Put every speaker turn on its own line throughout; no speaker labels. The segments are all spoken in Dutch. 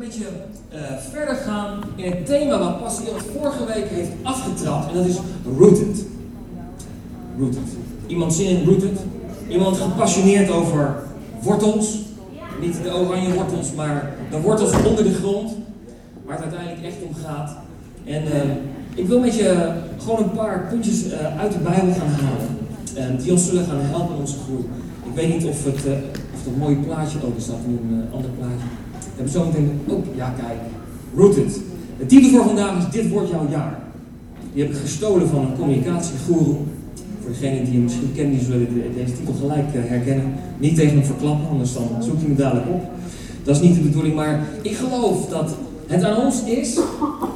beetje uh, verder gaan in het thema wat Pastor Iemand vorige week heeft afgetrapt. En dat is rooted. Rooted. Iemand zin in rooted? Iemand gepassioneerd over wortels? Niet de oranje wortels, maar de wortels onder de grond. Waar het uiteindelijk echt om gaat. En uh, ik wil met je gewoon een paar puntjes uh, uit de Bijbel gaan halen. die ons zullen gaan helpen in onze. Ik weet niet of het, of het mooie plaatje is, dat nu een ander plaatje hebben zo meteen ook, ja kijk, Rooted. De titel voor vandaag is Dit wordt jouw jaar. Die heb ik gestolen van een communicatiegoeroe. Voor degenen die hem misschien kennen, die zullen deze titel gelijk eh, herkennen. Niet tegen hem verklappen, anders dan zoekt hij me dadelijk op. Dat is niet de bedoeling, maar ik geloof dat het aan ons is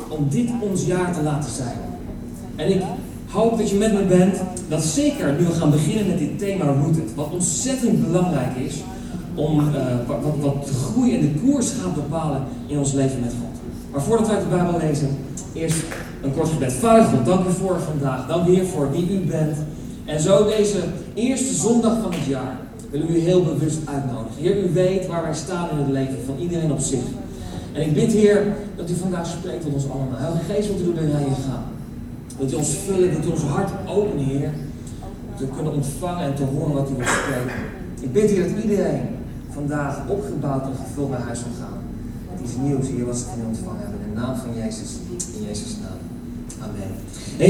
om dit ons jaar te laten zijn. En ik hoop dat je met me bent, dat zeker nu we gaan beginnen met dit thema Rooted, wat ontzettend belangrijk is, om uh, wat, wat de groei en de koers gaat bepalen in ons leven met God. Maar voordat wij de Bijbel lezen, eerst een kort gebed. Vader God, dank u voor vandaag. Dank u voor wie u bent. En zo deze eerste zondag van het jaar willen we u heel bewust uitnodigen. Heer, u weet waar wij staan in het leven van iedereen op zich. En ik bid, Heer, dat u vandaag spreekt tot ons allemaal. Heilige Geest, wat u door de rijen gaan. Dat u ons vullen, dat u ons hart openen, Heer. Dat we kunnen ontvangen en te horen wat u wilt spreken. Ik bid, Heer, dat iedereen vandaag opgebouwd en gevuld naar huis zal gaan. Het is nieuws hier was het in ontvangen hebben. In de naam van Jezus, in Jezus' naam. Amen.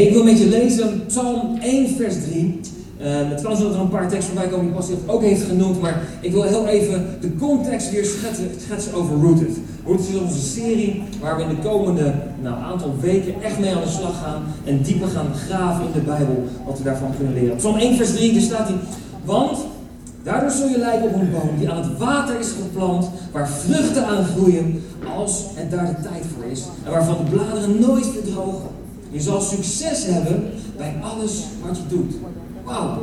Ik wil met je lezen Psalm 1, vers 3. Uh, het kan dat er een paar teksten voorbij komen die Pastor ook heeft genoemd, maar ik wil heel even de context weer schetsen, schetsen over Rooted. Rooted is onze serie waar we in de komende nou, aantal weken echt mee aan de slag gaan en dieper gaan graven in de Bijbel, wat we daarvan kunnen leren. Psalm 1 vers 3, daar staat hij, want Daardoor zul je lijken op een boom die aan het water is geplant, waar vruchten aan groeien als het daar de tijd voor is en waarvan de bladeren nooit verdrogen. Je zal succes hebben bij alles wat je doet. Wauw.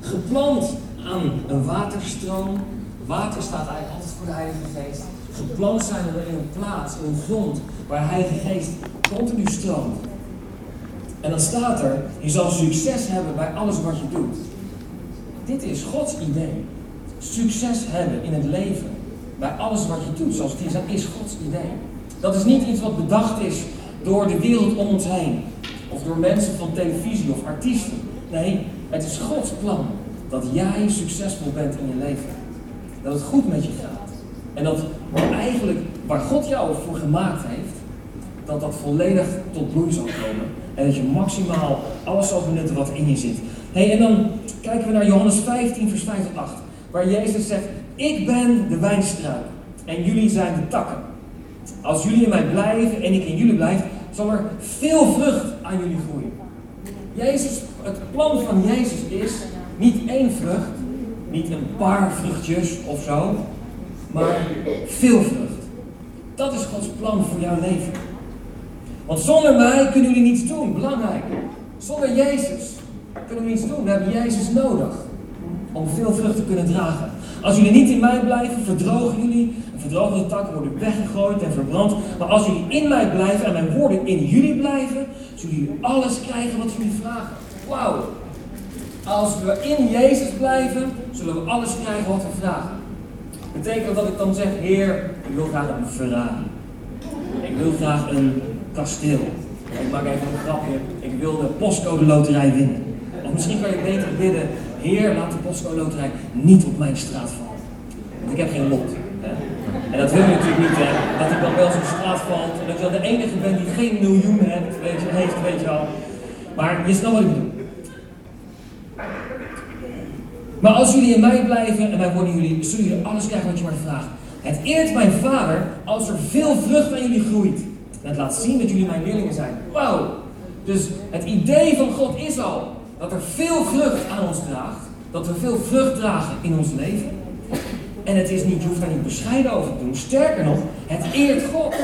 Geplant aan een waterstroom. Water staat eigenlijk altijd voor de Heilige Geest. Geplant zijn we in een plaats, in een grond, waar de Heilige Geest continu stroomt. En dan staat er, je zal succes hebben bij alles wat je doet. Dit is Gods idee. Succes hebben in het leven. Bij alles wat je doet, zoals het hier staat, is Gods idee. Dat is niet iets wat bedacht is door de wereld om ons heen. Of door mensen van televisie of artiesten. Nee, het is Gods plan dat jij succesvol bent in je leven. Dat het goed met je gaat. En dat eigenlijk waar God jou voor gemaakt heeft, dat dat volledig tot bloei zal komen. En dat je maximaal alles zal benutten wat in je zit. Hey, en dan kijken we naar Johannes 15, vers 5 tot 8. Waar Jezus zegt, ik ben de wijnstruik en jullie zijn de takken. Als jullie in mij blijven en ik in jullie blijf, zal er veel vrucht aan jullie groeien. Jezus, het plan van Jezus is niet één vrucht, niet een paar vruchtjes of zo, maar veel vrucht. Dat is Gods plan voor jouw leven. Want zonder mij kunnen jullie niets doen, belangrijk. Zonder Jezus kunnen we iets doen. We hebben Jezus nodig om veel vrucht te kunnen dragen. Als jullie niet in mij blijven, verdrogen jullie. En verdrogen takken worden weggegooid en verbrand. Maar als jullie in mij blijven en mijn woorden in jullie blijven, zullen jullie alles krijgen wat jullie vragen. Wauw. Als we in Jezus blijven, zullen we alles krijgen wat we vragen. Betekent dat ik dan zeg, Heer, ik wil graag een Ferrari. Ik wil graag een kasteel. Ik maak even een grapje. Ik wil de postcode loterij winnen misschien kan je beter bidden, Heer, laat de postcode loterij niet op mijn straat vallen. Want ik heb geen lot. En dat wil je natuurlijk niet, hè? dat ik dan wel zo'n straat valt en dat ik dan de enige ben die geen miljoenen heeft, weet je, heeft, weet je wel. Maar je snapt wat ik bedoel. Maar als jullie in mij blijven en wij worden jullie, zullen jullie alles krijgen wat je maar vraagt. Het eert mijn vader als er veel vrucht aan jullie groeit. En het laat zien dat jullie mijn leerlingen zijn. Wauw! Dus het idee van God is al dat er veel vrucht aan ons draagt. Dat we veel vrucht dragen in ons leven. En het is niet, je hoeft daar niet bescheiden over te doen. Sterker nog, het eert God.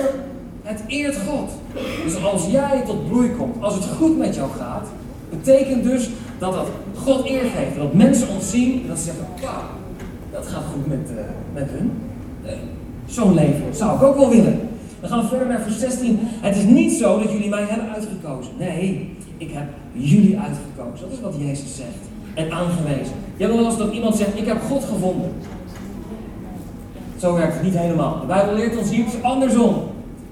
Het eert God. Dus als jij tot bloei komt, als het goed met jou gaat, betekent dus dat dat God eer geeft. Dat mensen ons zien en dat ze zeggen, wauw, dat gaat goed met, uh, met hun. Uh, Zo'n leven zou ik ook wel willen. Dan gaan we verder naar vers 16. Het is niet zo dat jullie mij hebben uitgekozen. Nee, ik heb jullie uitgekozen. Dat is wat Jezus zegt. En aangewezen. Je hebt wel eens dat iemand zegt, ik heb God gevonden. Zo werkt het niet helemaal. De Bijbel leert ons hier andersom.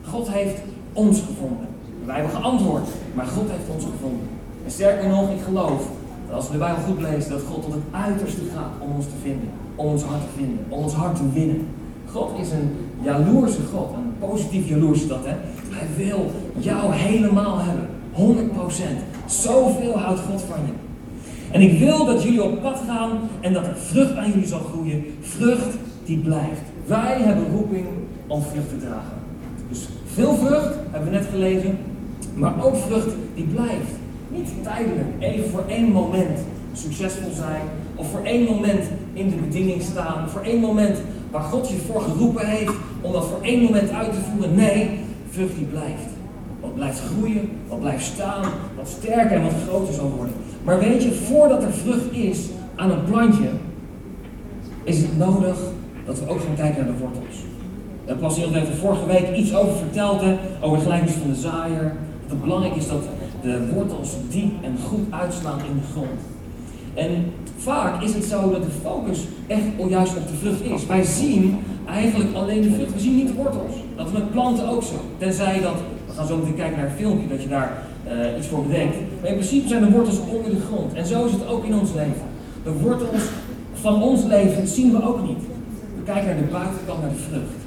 God heeft ons gevonden. Wij hebben geantwoord, maar God heeft ons gevonden. En sterker nog, ik geloof dat als we de Bijbel goed lezen, dat God tot het uiterste gaat om ons te vinden. Om ons hart te vinden, om ons hart te winnen. God is een jaloerse God, een positief jaloers dat, hè. Hij wil jou helemaal hebben, 100%. Zoveel houdt God van je. En ik wil dat jullie op pad gaan en dat er vrucht aan jullie zal groeien. Vrucht die blijft. Wij hebben roeping om vrucht te dragen. Dus veel vrucht, hebben we net gelezen, maar ook vrucht die blijft. Niet tijdelijk, even voor één moment succesvol zijn, of voor één moment in de bediening staan, voor één moment waar God je voor geroepen heeft, om dat voor één moment uit te voeren. Nee, vrucht die blijft. Wat blijft groeien, wat blijft staan, wat sterker en wat groter zal worden. Maar weet je, voordat er vrucht is aan een plantje, is het nodig dat we ook gaan kijken naar de wortels. Daar pas iemand er vorige week iets over verteld, over de gelijkenis van de zaaier. Dat het belangrijk is dat de wortels diep en goed uitslaan in de grond. En vaak is het zo dat de focus echt juist op de vrucht is. Wij zien eigenlijk alleen de vrucht, we zien niet de wortels. Dat is met planten ook zo. Tenzij dat, gaan zo meteen kijken naar een filmpje, dat je daar uh, iets voor bedenkt. Maar in principe zijn de wortels onder de grond. En zo is het ook in ons leven. De wortels van ons leven zien we ook niet. We kijken naar de buitenkant, naar de vrucht.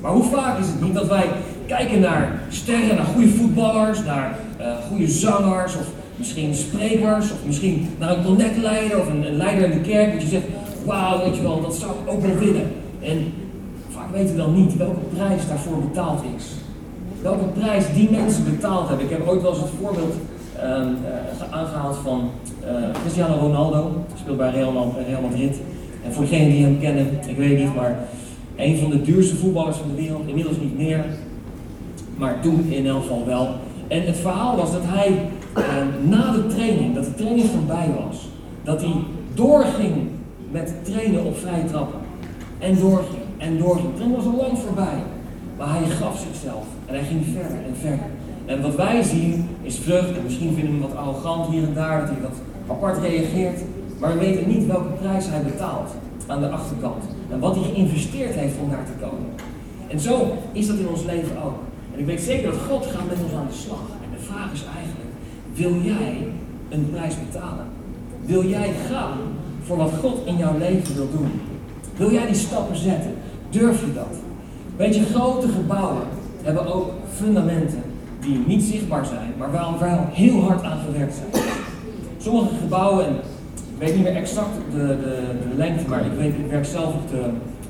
Maar hoe vaak is het niet dat wij kijken naar sterren, naar goede voetballers, naar uh, goede zangers of misschien sprekers of misschien naar een connectleider of een, een, leider in de kerk dat je zegt, wauw, weet je wel, dat zou ik ook wel willen. En vaak weten we dan niet welke prijs daarvoor betaald is. Welke prijs die mensen betaald hebben. Ik heb ooit wel eens het voorbeeld uh, uh, aangehaald van uh, Cristiano Ronaldo, speelt bij Real, Madrid. En voor degenen die hem kennen, ik weet niet, maar een van de duurste voetballers van de wereld, inmiddels niet meer, maar toen in elk geval wel. En het verhaal was dat hij uh, na de training, dat de training voorbij was, dat hij doorging met trainen op vrije trappen. En doorging en doorging. De training was al lang voorbij. Maar hij gaf zichzelf en hij ging verder en verder. En wat wij zien is vrucht en misschien vinden we hem wat arrogant hier en daar, dat hij wat apart reageert. Maar we weten niet welke prijs hij betaalt aan de achterkant. En wat hij geïnvesteerd heeft om daar te komen. En zo is dat in ons leven ook. En ik weet zeker dat God gaat met ons aan de slag. En de vraag is eigenlijk, wil jij een prijs betalen? Wil jij gaan voor wat God in jouw leven wil doen? Wil jij die stappen zetten? Durf je dat? Weet je, grote gebouwen hebben ook fundamenten die niet zichtbaar zijn, maar waar wel heel hard aan gewerkt zijn. Sommige gebouwen, en ik weet niet meer exact de, de, de lengte, maar ik werk zelf op de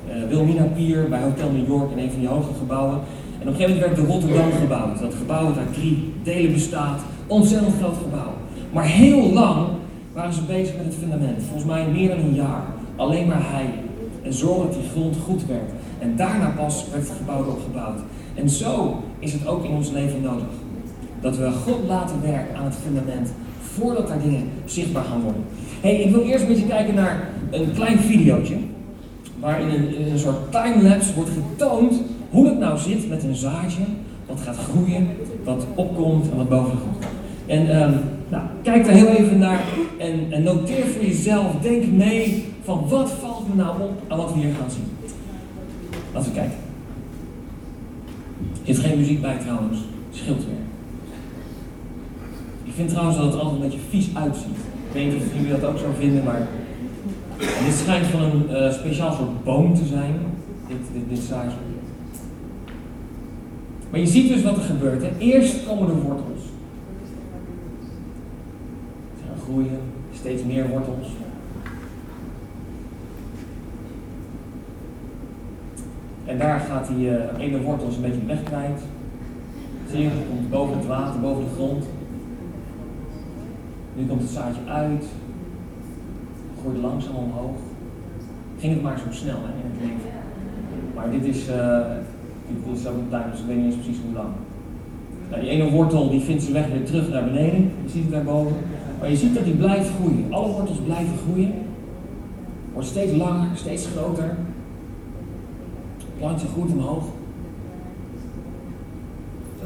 uh, Wilmina Pier bij Hotel New York in een van die hoge gebouwen. En op een gegeven moment werd de Rotterdam gebouwd. Dat gebouw dat uit drie delen bestaat. Ontzettend groot gebouw. Maar heel lang waren ze bezig met het fundament. Volgens mij meer dan een jaar. Alleen maar hij. En zorgen dat die grond goed werd. En daarna pas werd het gebouw opgebouwd. En zo is het ook in ons leven nodig. Dat we God laten werken aan het fundament voordat daar dingen zichtbaar gaan worden. hey, ik wil eerst een beetje kijken naar een klein videootje. Waarin een, in een soort timelapse wordt getoond hoe het nou zit met een zaadje. Wat gaat groeien, wat opkomt en wat boven grond. En um, nou, kijk daar heel even naar en, en noteer voor jezelf. Denk mee van wat valt me nou op aan wat we hier gaan zien. Laten we kijken. Er zit geen muziek bij trouwens. Scheelt weer. Ik vind trouwens dat het er altijd een beetje vies uitziet. Ik weet niet of jullie dat ook zo vinden, maar dit schijnt van een uh, speciaal soort boom te zijn. Dit, dit, dit. Maar je ziet dus wat er gebeurt. Hè. Eerst komen de wortels. Ze gaan groeien, steeds meer wortels. En daar gaat die uh, ene wortels een beetje weg kwijt. Zie je, komt boven het water, boven de grond. Nu komt het zaadje uit. Groeit langzaam omhoog. Ging het maar zo snel hè, in het leven. Maar dit is, uh, dit is ook een tuin, dus ik weet niet eens precies hoe lang. Nou, die ene wortel die vindt zijn weg weer terug naar beneden. Je ziet het daarboven. Maar je ziet dat die blijft groeien. Alle wortels blijven groeien. Wordt steeds langer, steeds groter plantje goed omhoog.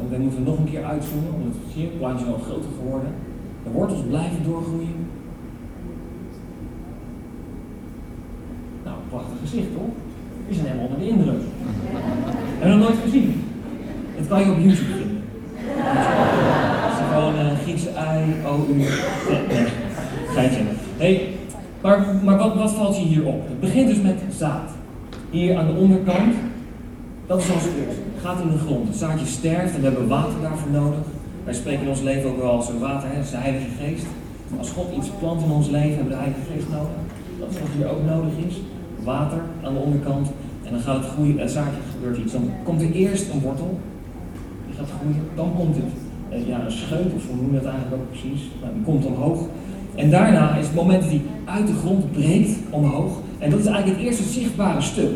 Dan moeten we nog een keer uitzoomen, omdat het plantje al groter geworden. De wortels blijven doorgroeien. Nou, prachtig gezicht toch? We zijn helemaal onder de indruk. Heb je nog nooit gezien? Dat kan je op YouTube vinden. Het is gewoon een Griekse ei. Nee, nee, geitje. Hey, maar maar wat, wat valt je hier op? Het begint dus met zaad. Hier aan de onderkant, dat is ons eerste. Gaat in de grond. Het zaadje sterft en we hebben water daarvoor nodig. Wij spreken in ons leven ook wel als een water, hè? dat is de Heilige Geest. Als God iets plant in ons leven, hebben we de Heilige Geest nodig. Dat is wat hier ook nodig is. Water aan de onderkant. En dan gaat het groeien, het zaadje gebeurt iets. Dan komt er eerst een wortel. Die gaat groeien. Dan komt het, ja, een scheut, of hoe noem je dat eigenlijk ook precies. Nou, die komt omhoog. En daarna is het moment dat hij uit de grond breekt omhoog. En dat is eigenlijk het eerste zichtbare stuk.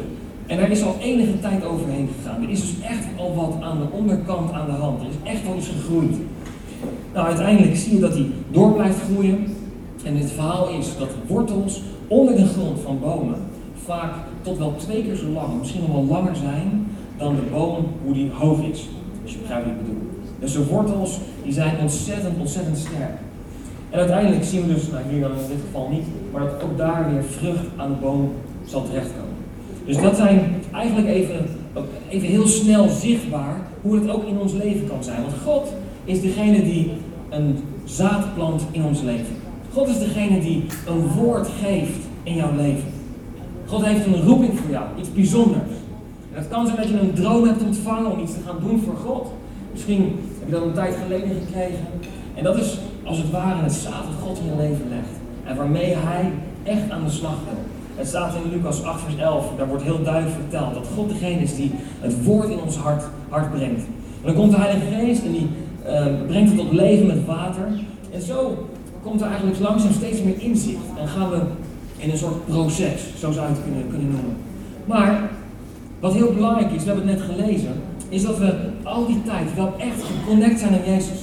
En daar is al enige tijd overheen gegaan. Er is dus echt al wat aan de onderkant aan de hand. Er is echt wel iets gegroeid. Nou, uiteindelijk zie je dat hij door blijft groeien. En het verhaal is dat wortels onder de grond van bomen vaak tot wel twee keer zo lang, misschien nog wel langer zijn dan de boom hoe die hoog is. Als je begrijpt wat ik bedoel. Dus de wortels die zijn ontzettend, ontzettend sterk. En uiteindelijk zien we dus, nou hier dan in dit geval niet, maar dat ook daar weer vrucht aan de boom zal terechtkomen. Dus dat zijn eigenlijk even, even heel snel zichtbaar hoe het ook in ons leven kan zijn. Want God is degene die een zaad plant in ons leven. God is degene die een woord geeft in jouw leven. God heeft een roeping voor jou, iets bijzonders. En het kan zijn dat je een droom hebt ontvangen om iets te gaan doen voor God. Misschien heb je dat een tijd geleden gekregen. En dat is als het ware het zaad dat God in je leven legt. En waarmee Hij echt aan de slag wil. Het staat in Lucas 8, vers 11. Daar wordt heel duidelijk verteld dat God degene is die het woord in ons hart, hart brengt. En dan komt de Heilige Geest en die uh, brengt het tot leven met water. En zo komt er eigenlijk langzaam steeds meer inzicht. En gaan we in een soort proces, zo zou je het kunnen, kunnen noemen. Maar wat heel belangrijk is, we hebben het net gelezen, is dat we al die tijd wel echt geconnect zijn aan Jezus.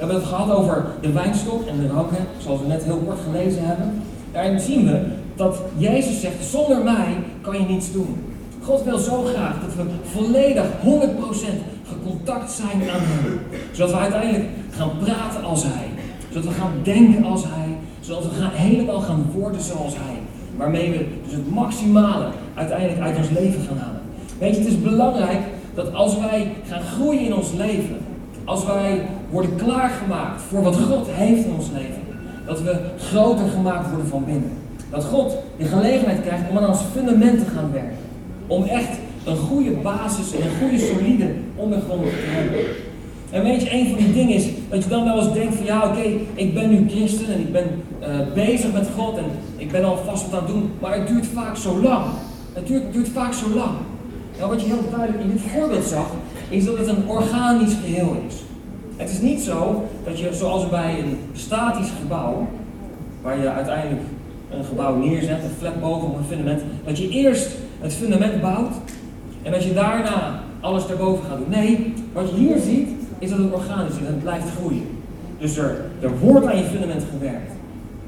We hebben het gehad over de wijnstok en de ranken, zoals we net heel kort gelezen hebben. Daarin zien we dat Jezus zegt, zonder mij kan je niets doen. God wil zo graag dat we volledig 100% gecontact zijn aan Hem. Zodat we uiteindelijk gaan praten als Hij. Zodat we gaan denken als Hij. Zodat we helemaal gaan worden zoals Hij. Waarmee we dus het maximale uiteindelijk uit ons leven gaan halen. Weet je, het is belangrijk dat als wij gaan groeien in ons leven. Als wij worden klaargemaakt voor wat God heeft in ons leven. Dat we groter gemaakt worden van binnen. Dat God de gelegenheid krijgt om aan ons fundament te gaan werken. Om echt een goede basis en een goede solide ondergrond te hebben. En weet je, een van die dingen is dat je dan wel eens denkt van ja oké, ik ben nu christen en ik ben uh, bezig met God en ik ben al vast wat aan het doen, maar het duurt vaak zo lang. Het duurt, duurt vaak zo lang. Nou, wat je heel duidelijk in dit voorbeeld zag, is dat het een organisch geheel is. Het is niet zo dat je, zoals bij een statisch gebouw, waar je uiteindelijk een gebouw neerzet, een flat boven op een fundament, dat je eerst het fundament bouwt en dat je daarna alles daarboven gaat doen. Nee, wat je hier ziet, is dat het organisch is en het blijft groeien. Dus er, wordt aan je fundament gewerkt.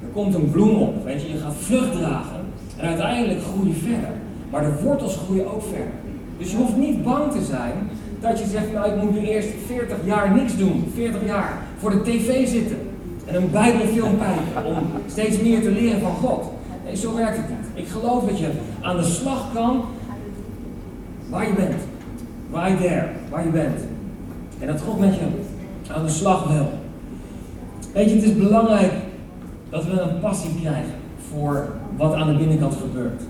Er komt een bloem op, je, gaat vrucht dragen en uiteindelijk groei je verder. Maar de wortels groeien ook verder. Dus je hoeft niet bang te zijn dat je zegt, nou ik moet nu eerst 40 jaar niks doen, 40 jaar voor de tv zitten en een bijbelfilm kijken om steeds meer te leren van God. Nee, zo werkt het niet. Ik geloof dat je aan de slag kan waar je bent. Right there, waar je bent. En dat God met je aan de slag wil. Weet je, het is belangrijk dat we een passie krijgen voor wat aan de binnenkant gebeurt.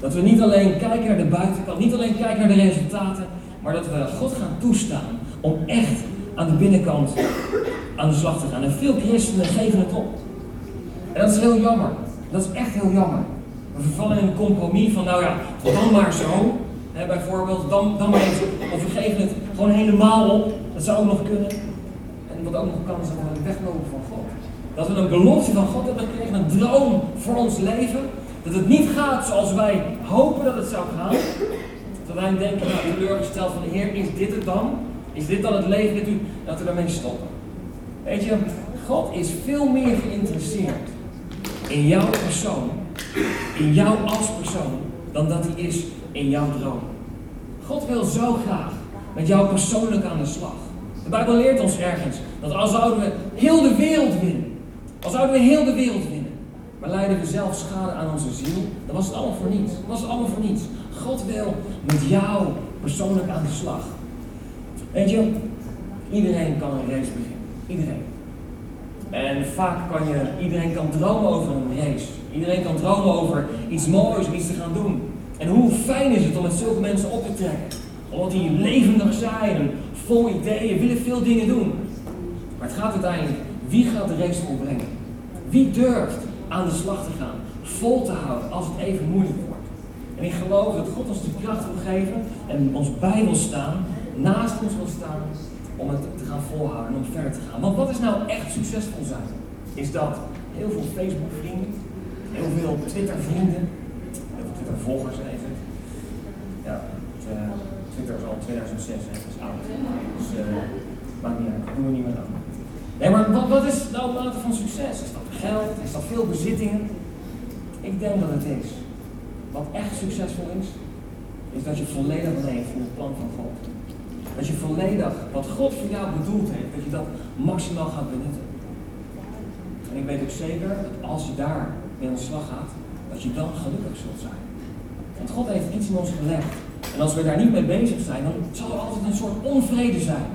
Dat we niet alleen kijken naar de buitenkant, niet alleen kijken naar de resultaten, maar dat we God gaan toestaan om echt aan de binnenkant aan de slag te gaan. En veel christenen geven het op. En dat is heel jammer. Dat is echt heel jammer. We vervallen in een compromis van, nou ja, dan maar zo. Bijvoorbeeld, dan, dan maar. Of we geven het gewoon helemaal op. Dat zou ook nog kunnen. En wat ook nog kan, is dat we weglopen van God. Dat we een belofte van God hebben gekregen, een droom voor ons leven. Dat het niet gaat zoals wij hopen dat het zou gaan. Dat wij denken, nou, teleurgesteld van de Heer, is dit het dan? Is dit dan het leven met u? Dat we daarmee stoppen. Weet je, God is veel meer geïnteresseerd in jouw persoon, in jou als persoon, dan dat hij is in jouw droom. God wil zo graag met jou persoonlijk aan de slag. De Bijbel leert ons ergens dat als zouden we heel de wereld winnen, als zouden we heel de wereld winnen, maar leiden we zelf schade aan onze ziel, dan was het allemaal voor niets. Dan was het allemaal voor niets. God wil met jou persoonlijk aan de slag. Weet je, iedereen kan een race beginnen. Iedereen. En vaak kan je, iedereen kan dromen over een race. Iedereen kan dromen over iets moois, iets te gaan doen. En hoe fijn is het om met zulke mensen op te trekken. Omdat die levendig zijn vol ideeën, willen veel dingen doen. Maar het gaat uiteindelijk, wie gaat de race volbrengen? Wie durft aan de slag te gaan, vol te houden als het even moeilijk wordt? En ik geloof dat God ons de kracht wil geven en ons bij wil staan, naast ons wil staan, om het te gaan volhouden en om verder te gaan. Want wat is nou echt succesvol zijn? Is dat heel veel Facebook-vrienden, heel veel Twitter-vrienden, heel veel Twitter-volgers even. Ja, uh, Twitter is al 2006, hè, dat is oud. Dus uh, maakt niet uit, dat doen we niet meer aan. Nee, maar wat, is nou mate van succes? Is dat geld? Is dat veel bezittingen? Ik denk dat het is. Wat echt succesvol is, is dat je volledig leeft in het plan van God. Dat je volledig wat God voor jou bedoeld heeft, dat je dat maximaal gaat benutten. En ik weet ook zeker dat als je daar mee aan de slag gaat, dat je dan gelukkig zult zijn. Want God heeft iets in ons gelegd. En als we daar niet mee bezig zijn, dan zal er altijd een soort onvrede zijn.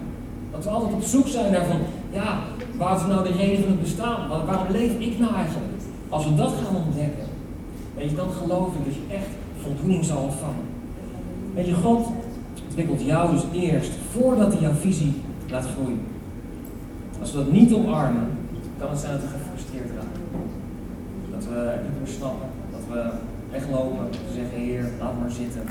Dat we altijd op zoek zijn naar van, ja, waar is nou de reden van het bestaan? Waarom leef ik nou eigenlijk? Als we dat gaan ontdekken, weet je, dan geloof ik dat je echt voldoening zal ontvangen. Weet je, God ontwikkelt jou dus eerst voordat hij jouw visie laat groeien. Als we dat niet omarmen, kan het zijn dat we gefrustreerd raken. Dat we niet meer snappen, dat we weglopen, te zeggen, Heer, laat maar zitten.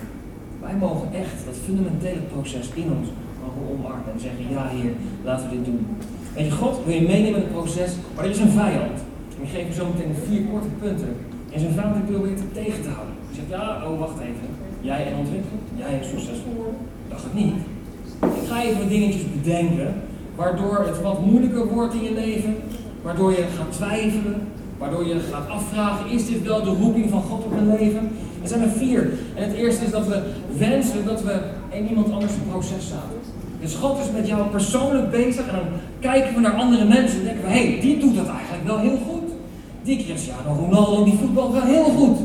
Wij mogen echt dat fundamentele proces in ons mogen omarmen en zeggen, ja Heer, laten we dit doen. En je, God wil je meenemen in het proces, maar er is een vijand. En ik geef je zo meteen vier korte punten. En zijn vijand die probeert het tegen te houden. Je zegt, ja, oh wacht even. Jij en ontwikkelen, jij hebt succesvol worden. Dacht ik niet. Ik ga even dingetjes bedenken, waardoor het wat moeilijker wordt in je leven, waardoor je gaat twijfelen, waardoor je gaat afvragen, is dit wel de roeping van God op mijn leven? Er zijn er vier. En het eerste is dat we wensen dat we in iemand anders een proces zaten. Dus God is met jou persoonlijk bezig en dan kijken we naar andere mensen en denken we, hé, hey, die doet dat eigenlijk wel heel goed. Die Cristiano Ronaldo, die voetbal wel heel goed.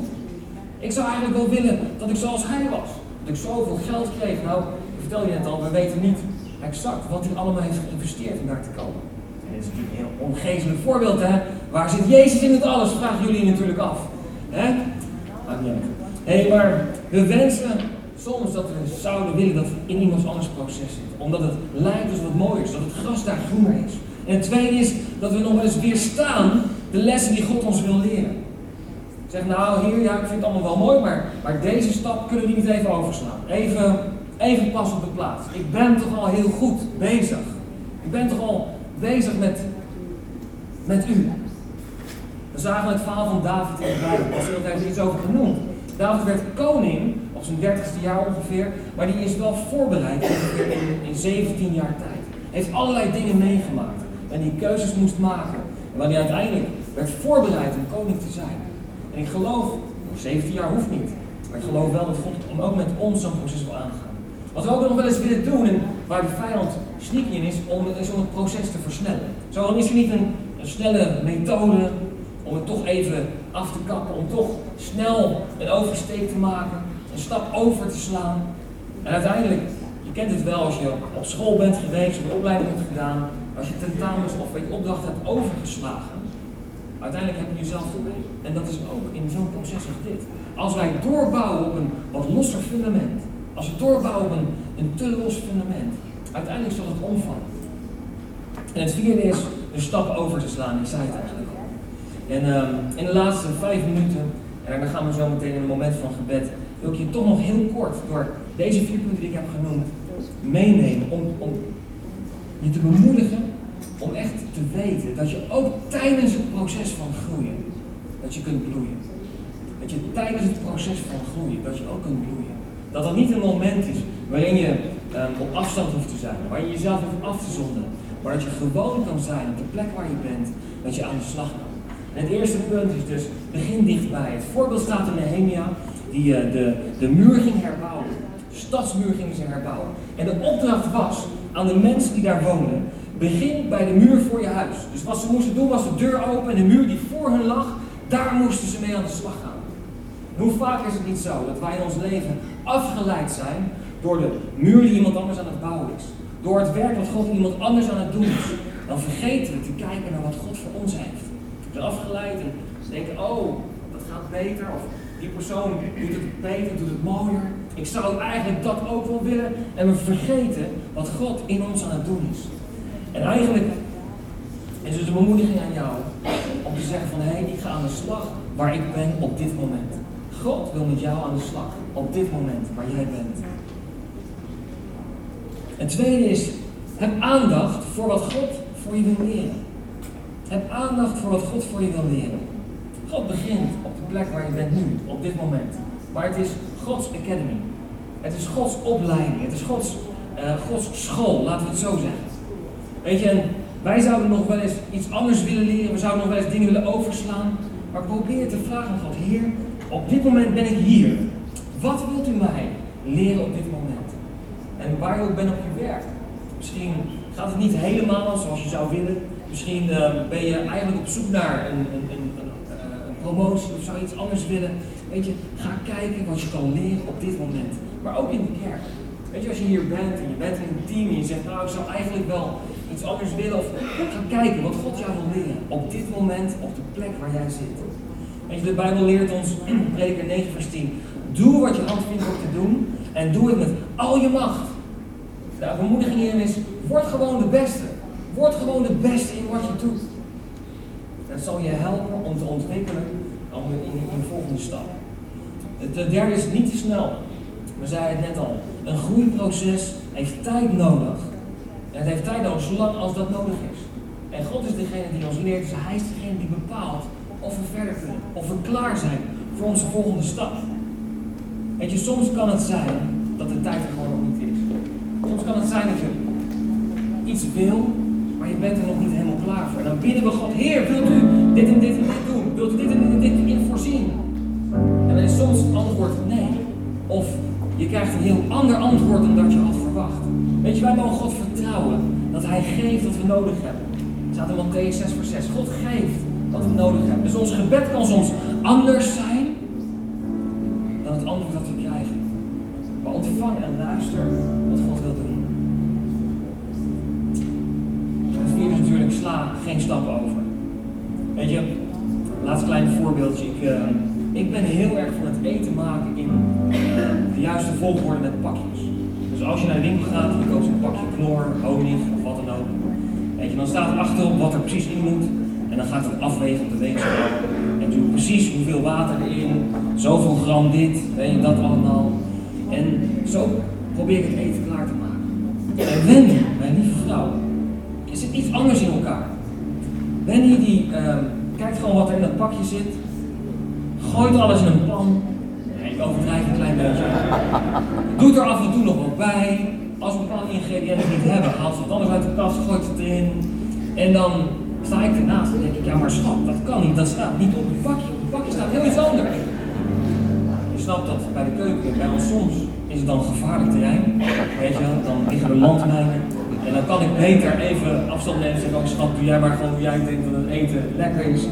Ik zou eigenlijk wel willen dat ik zoals hij was. Dat ik zoveel geld kreeg. Nou, ik vertel je net al, we weten niet exact wat hij allemaal heeft geïnvesteerd om daar te komen. En dit is natuurlijk een heel ongeestelijk voorbeeld, hè. Waar zit Jezus in het alles, vragen jullie natuurlijk af. Hè? Hé, maar we wensen soms dat we zouden willen dat we in iemands anders proces zitten. Omdat het lijkt als wat mooi is, dat het gras daar groener is. En het tweede is dat we nog wel eens weerstaan de lessen die God ons wil leren. Zeg nou, hier, ja, ik vind het allemaal wel mooi, maar, maar deze stap kunnen we niet even overslaan. Even, even pas op de plaats. Ik ben toch al heel goed bezig. Ik ben toch al bezig met, met u. We zagen het verhaal van David in de Bijbel. Er heeft iets over genoemd. David werd koning op zijn dertigste jaar ongeveer, maar die is wel voorbereid in, in 17 jaar tijd. Hij heeft allerlei dingen meegemaakt en die keuzes moest maken. En wanneer uiteindelijk werd voorbereid om koning te zijn. En ik geloof, 17 jaar hoeft niet, maar ik geloof wel dat God om ook met ons zo'n proces wil aangaan. Wat we ook nog wel eens willen doen, en waar de vijand sneaky in is, om, is het proces te versnellen. Zo is er niet een, een snelle methode om het toch even af te kappen, om toch snel een oversteek te maken, een stap over te slaan. En uiteindelijk, je kent het wel als je op school bent geweest, een opleiding hebt gedaan, als je tentamens of je opdracht hebt overgeslagen. Uiteindelijk heb je jezelf voorbij. En dat is ook in zo'n proces als dit. Als wij doorbouwen op een wat losser fundament, als we doorbouwen op een, een te los fundament, uiteindelijk zal het omvallen. En het vierde is een stap over te slaan, ik zei het eigenlijk al. En um, in de laatste vijf minuten, en dan gaan we zo meteen in een moment van gebed, wil ik je toch nog heel kort door deze vier punten die ik heb genoemd meenemen. Om, om je te bemoedigen om echt te weten dat je ook tijdens het proces van groeien, dat je kunt bloeien. Dat je tijdens het proces van groeien, dat je ook kunt bloeien. Dat er niet een moment is waarin je um, op afstand hoeft te zijn, waar je jezelf hoeft af te zonderen, maar dat je gewoon kan zijn op de plek waar je bent, dat je aan de slag kan. En het eerste punt is dus, begin dichtbij. Het voorbeeld staat in Nehemia, die uh, de, de muur ging herbouwen. De stadsmuur gingen ze herbouwen. En de opdracht was aan de mensen die daar woonden, begin bij de muur voor je huis. Dus wat ze moesten doen was de deur open en de muur die voor hen lag, daar moesten ze mee aan de slag gaan. hoe vaak is het niet zo dat wij in ons leven afgeleid zijn door de muur die iemand anders aan het bouwen is. Door het werk wat God iemand anders aan het doen is. Dan vergeten we te kijken naar wat God voor ons heeft. We zijn afgeleid en ze denken, oh, dat gaat beter. Of die persoon doet het beter, doet het mooier. Ik zou eigenlijk dat ook wel willen. En we vergeten wat God in ons aan het doen is. En eigenlijk is het een bemoediging aan jou om te zeggen van hé, hey, ik ga aan de slag waar ik ben op dit moment. God wil met jou aan de slag op dit moment waar jij bent. Het tweede is, heb aandacht voor wat God voor je wil leren. Heb aandacht voor wat God voor je wil leren. God begint op de plek waar je bent nu, op dit moment. Maar het is Gods Academy. Het is Gods opleiding. Het is Gods, uh, Gods school, laten we het zo zeggen. Weet je, en wij zouden nog wel eens iets anders willen leren. We zouden nog wel eens dingen willen overslaan. Maar probeer te vragen aan God, Heer, op dit moment ben ik hier. Wat wilt u mij leren op dit moment? En waar je ook bent op je werk. Misschien gaat het niet helemaal zoals je zou willen. Misschien uh, ben je eigenlijk op zoek naar een, een, een, een, promotie of zou iets anders willen. Weet je, ga kijken wat je kan leren op dit moment. Maar ook in de kerk. Weet je, als je hier bent en je bent in een team en je zegt, nou ik zou eigenlijk wel iets anders willen. Of ga kijken wat God jou wil leren. Op dit moment, op de plek waar jij zit. Weet je, de Bijbel leert ons, prediker 9 vers 10. Doe wat je hand vindt om te doen. En doe het met al je macht. De bemoediging hierin is, word gewoon de beste. Word gewoon de beste in wat je doet. Dat zal je helpen om te ontwikkelen in, in de volgende stap. Het derde is niet te snel. We zeiden het net al. Een groeiproces heeft tijd nodig. En het heeft tijd nodig zolang als dat nodig is. En God is degene die ons leert, dus Hij is degene die bepaalt of we verder kunnen, of we klaar zijn voor onze volgende stap. Weet je, soms kan het zijn dat de tijd er gewoon nog niet is. Soms kan het zijn dat je iets wil, maar je bent er nog niet helemaal klaar voor. Dan bidden we God, Heer, wilt u dit en dit en dit doen? Wilt u dit en dit, in voorzien? En dan is soms het antwoord nee. Of je krijgt een heel ander antwoord dan dat je had verwacht. Weet je, wij mogen God vertrouwen dat Hij geeft wat we nodig hebben. Het staat in Matthäus 6 vers 6. God geeft wat we nodig hebben. Dus ons gebed kan soms anders zijn dan het antwoord dat we krijgen. Maar ontvang en luister wat God wil doen. Het vierde is natuurlijk sla geen stappen over. Weet je, laatst klein voorbeeldje. Ik, uh, ik ben heel erg van het eten maken in uh, de juiste volgorde met pakjes. Dus als je naar de winkel gaat en je koopt een pakje knor, honing of wat dan ook. Weet je, dan staat er achterop wat er precies in moet. En dan gaat het afwegen op de weegschaal. En doe precies hoeveel water erin, zoveel gram dit, weet je, dat allemaal. En zo probeer ik het eten klaar te maken. En Wendy, mijn lieve vrouw, is het iets anders in elkaar. Wendy die uh, kijkt gewoon wat er in dat pakje zit, gooit alles in een pan. Ik overdrijf een klein beetje. Doet er af en toe nog wat bij. Als we bepaalde ingrediënten niet hebben, haalt ze het anders uit de kast, gooit het erin. En dan sta ik ernaast en denk ik, ja maar schat, dat kan niet, dat staat niet op het pakje. Op het pakje staat heel iets anders. Je snapt dat bij de keuken, bij ons soms is het dan gevaarlijk terrein. Weet je wel, dan liggen er landmijnen. En dan kan ik beter even afstand nemen en zeggen, oh, schat, doe jij maar gewoon hoe jij denkt dat het eten lekker is.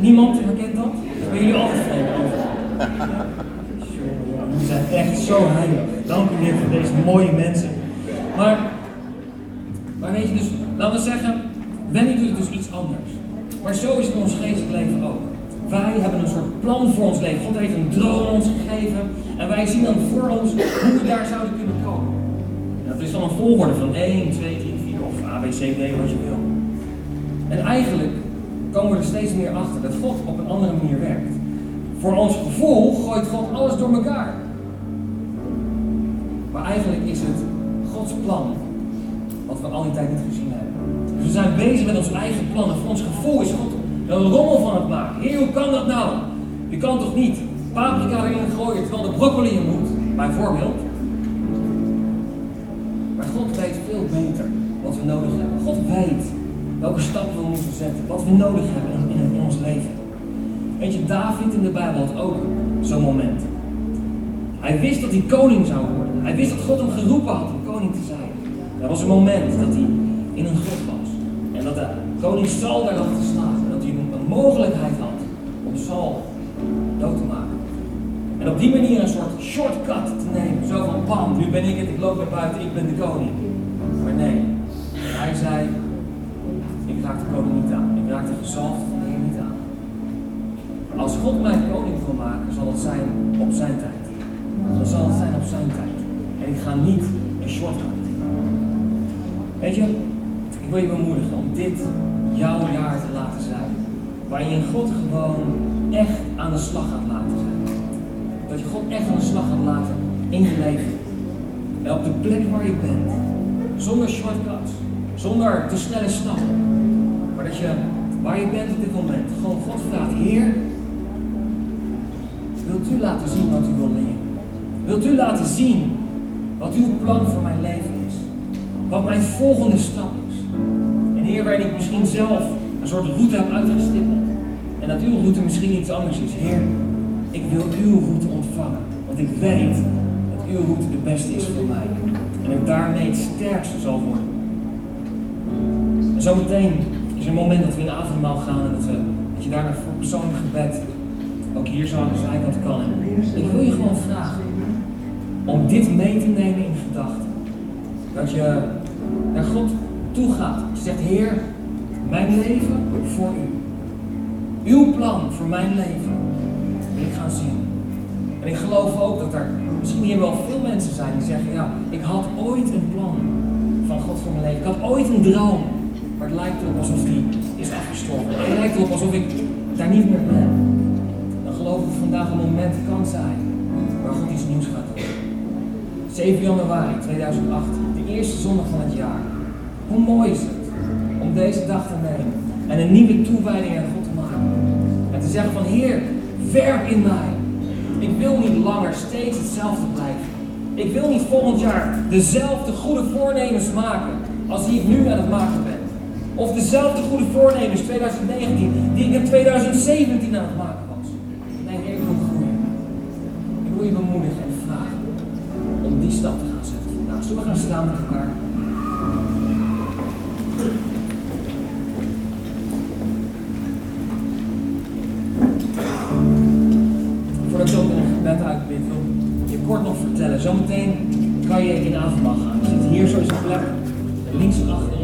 Niemand herkent dat? Daar ben jullie altijd zijn echt zo heilig. Dank u weer voor deze mooie mensen. Maar, maar weet je, dus laten we zeggen, Wendy doet dus iets anders. Maar zo is het in ons geestelijk leven ook. Wij hebben een soort plan voor ons leven. God heeft een droom ons gegeven. En wij zien dan voor ons hoe we daar zouden kunnen komen. En dat is dan een volgorde van 1, 2, 3, 4 of A, B, C, D, wat je wil. En eigenlijk komen we er steeds meer achter dat God op een andere manier werkt. Voor ons gevoel gooit God alles door elkaar. Maar eigenlijk is het Gods plan wat we al die tijd niet gezien hebben. Dus we zijn bezig met ons eigen plan. En voor ons gevoel is God een rommel van het maken. Heer, hoe kan dat nou? Je kan toch niet paprika erin gooien terwijl de broccoli in moet, bijvoorbeeld. Maar God weet veel beter wat we nodig hebben. God weet welke stappen we moeten zetten, wat we nodig hebben in, in ons leven. Weet je, David in de Bijbel had ook zo'n moment. Hij wist dat hij koning zou worden. Hij wist dat God hem geroepen had om koning te zijn. Er was een moment dat hij in een grot was. En dat de koning Saul daar te slagen. En dat hij een mogelijkheid had om Saul dood te maken. En op die manier een soort shortcut te nemen. Zo van, bam, nu ben ik het, ik loop naar buiten, ik ben de koning. Maar nee, hij zei, ik raak de koning niet aan. Ik raak de gezalfde van de Heer niet aan. Als God mij koning wil maken, zal het zijn op zijn tijd. Dan zal het zijn op zijn tijd. Ik ga niet een shortcut. Weet je, ik wil je bemoedigen om dit jouw jaar te laten zijn. Waarin je God gewoon echt aan de slag gaat laten zijn. Dat je God echt aan de slag gaat laten in je leven. En op de plek waar je bent. Zonder shortcuts. Zonder te snelle stappen. Maar dat je, waar je bent op dit moment, gewoon God vraagt, Heer, wilt u laten zien wat u wil leren? Wilt u laten zien wat uw plan voor mijn leven is? Wat mijn volgende stap is? En Heer, waarin ik misschien zelf een soort route heb uitgestippeld. En dat uw route misschien iets anders is. Heer, ik wil uw route ontvangen. Want ik weet dat uw route de beste is voor mij. En ik daarmee het sterkste zal worden. En zometeen is een moment dat we in de avondmaal gaan en dat, je daarna voor persoonlijk gebed ook hier zo aan de zijkant kan. Ik wil je gewoon vragen om dit mee te nemen in gedachten. Dat je naar God toe gaat. Je zegt, Heer, mijn leven voor u. Uw plan voor mijn leven wil ik gaan zien. En ik geloof ook dat er misschien hier wel veel mensen zijn die zeggen, ja, ik had ooit een plan van God voor mijn leven. Ik had ooit een droom. Maar het lijkt erop alsof die is afgestorven. Het lijkt erop alsof ik daar niet meer ben. Dan geloof ik dat vandaag een moment kan zijn waar God iets nieuws gaat doen. 7 januari 2018, de eerste zondag van het jaar. Hoe mooi is het om deze dag te nemen en een nieuwe toewijding aan God te maken. En te zeggen van Heer, werk in mij. Ik wil niet langer steeds hetzelfde blijven. Ik wil niet volgend jaar dezelfde goede voornemens maken als die ik nu aan het maken ben. Of dezelfde goede voornemens 2019 die ik in 2017 aan het maken was. Nee, Heer, ik wil groeien. Ik wil je bemoedigen staan met elkaar? Voordat ik ook een gebed uitbid, wil je kort nog vertellen. Zometeen kan je in avondmaal gaan. Je zit hier zo in zijn plek, links achter.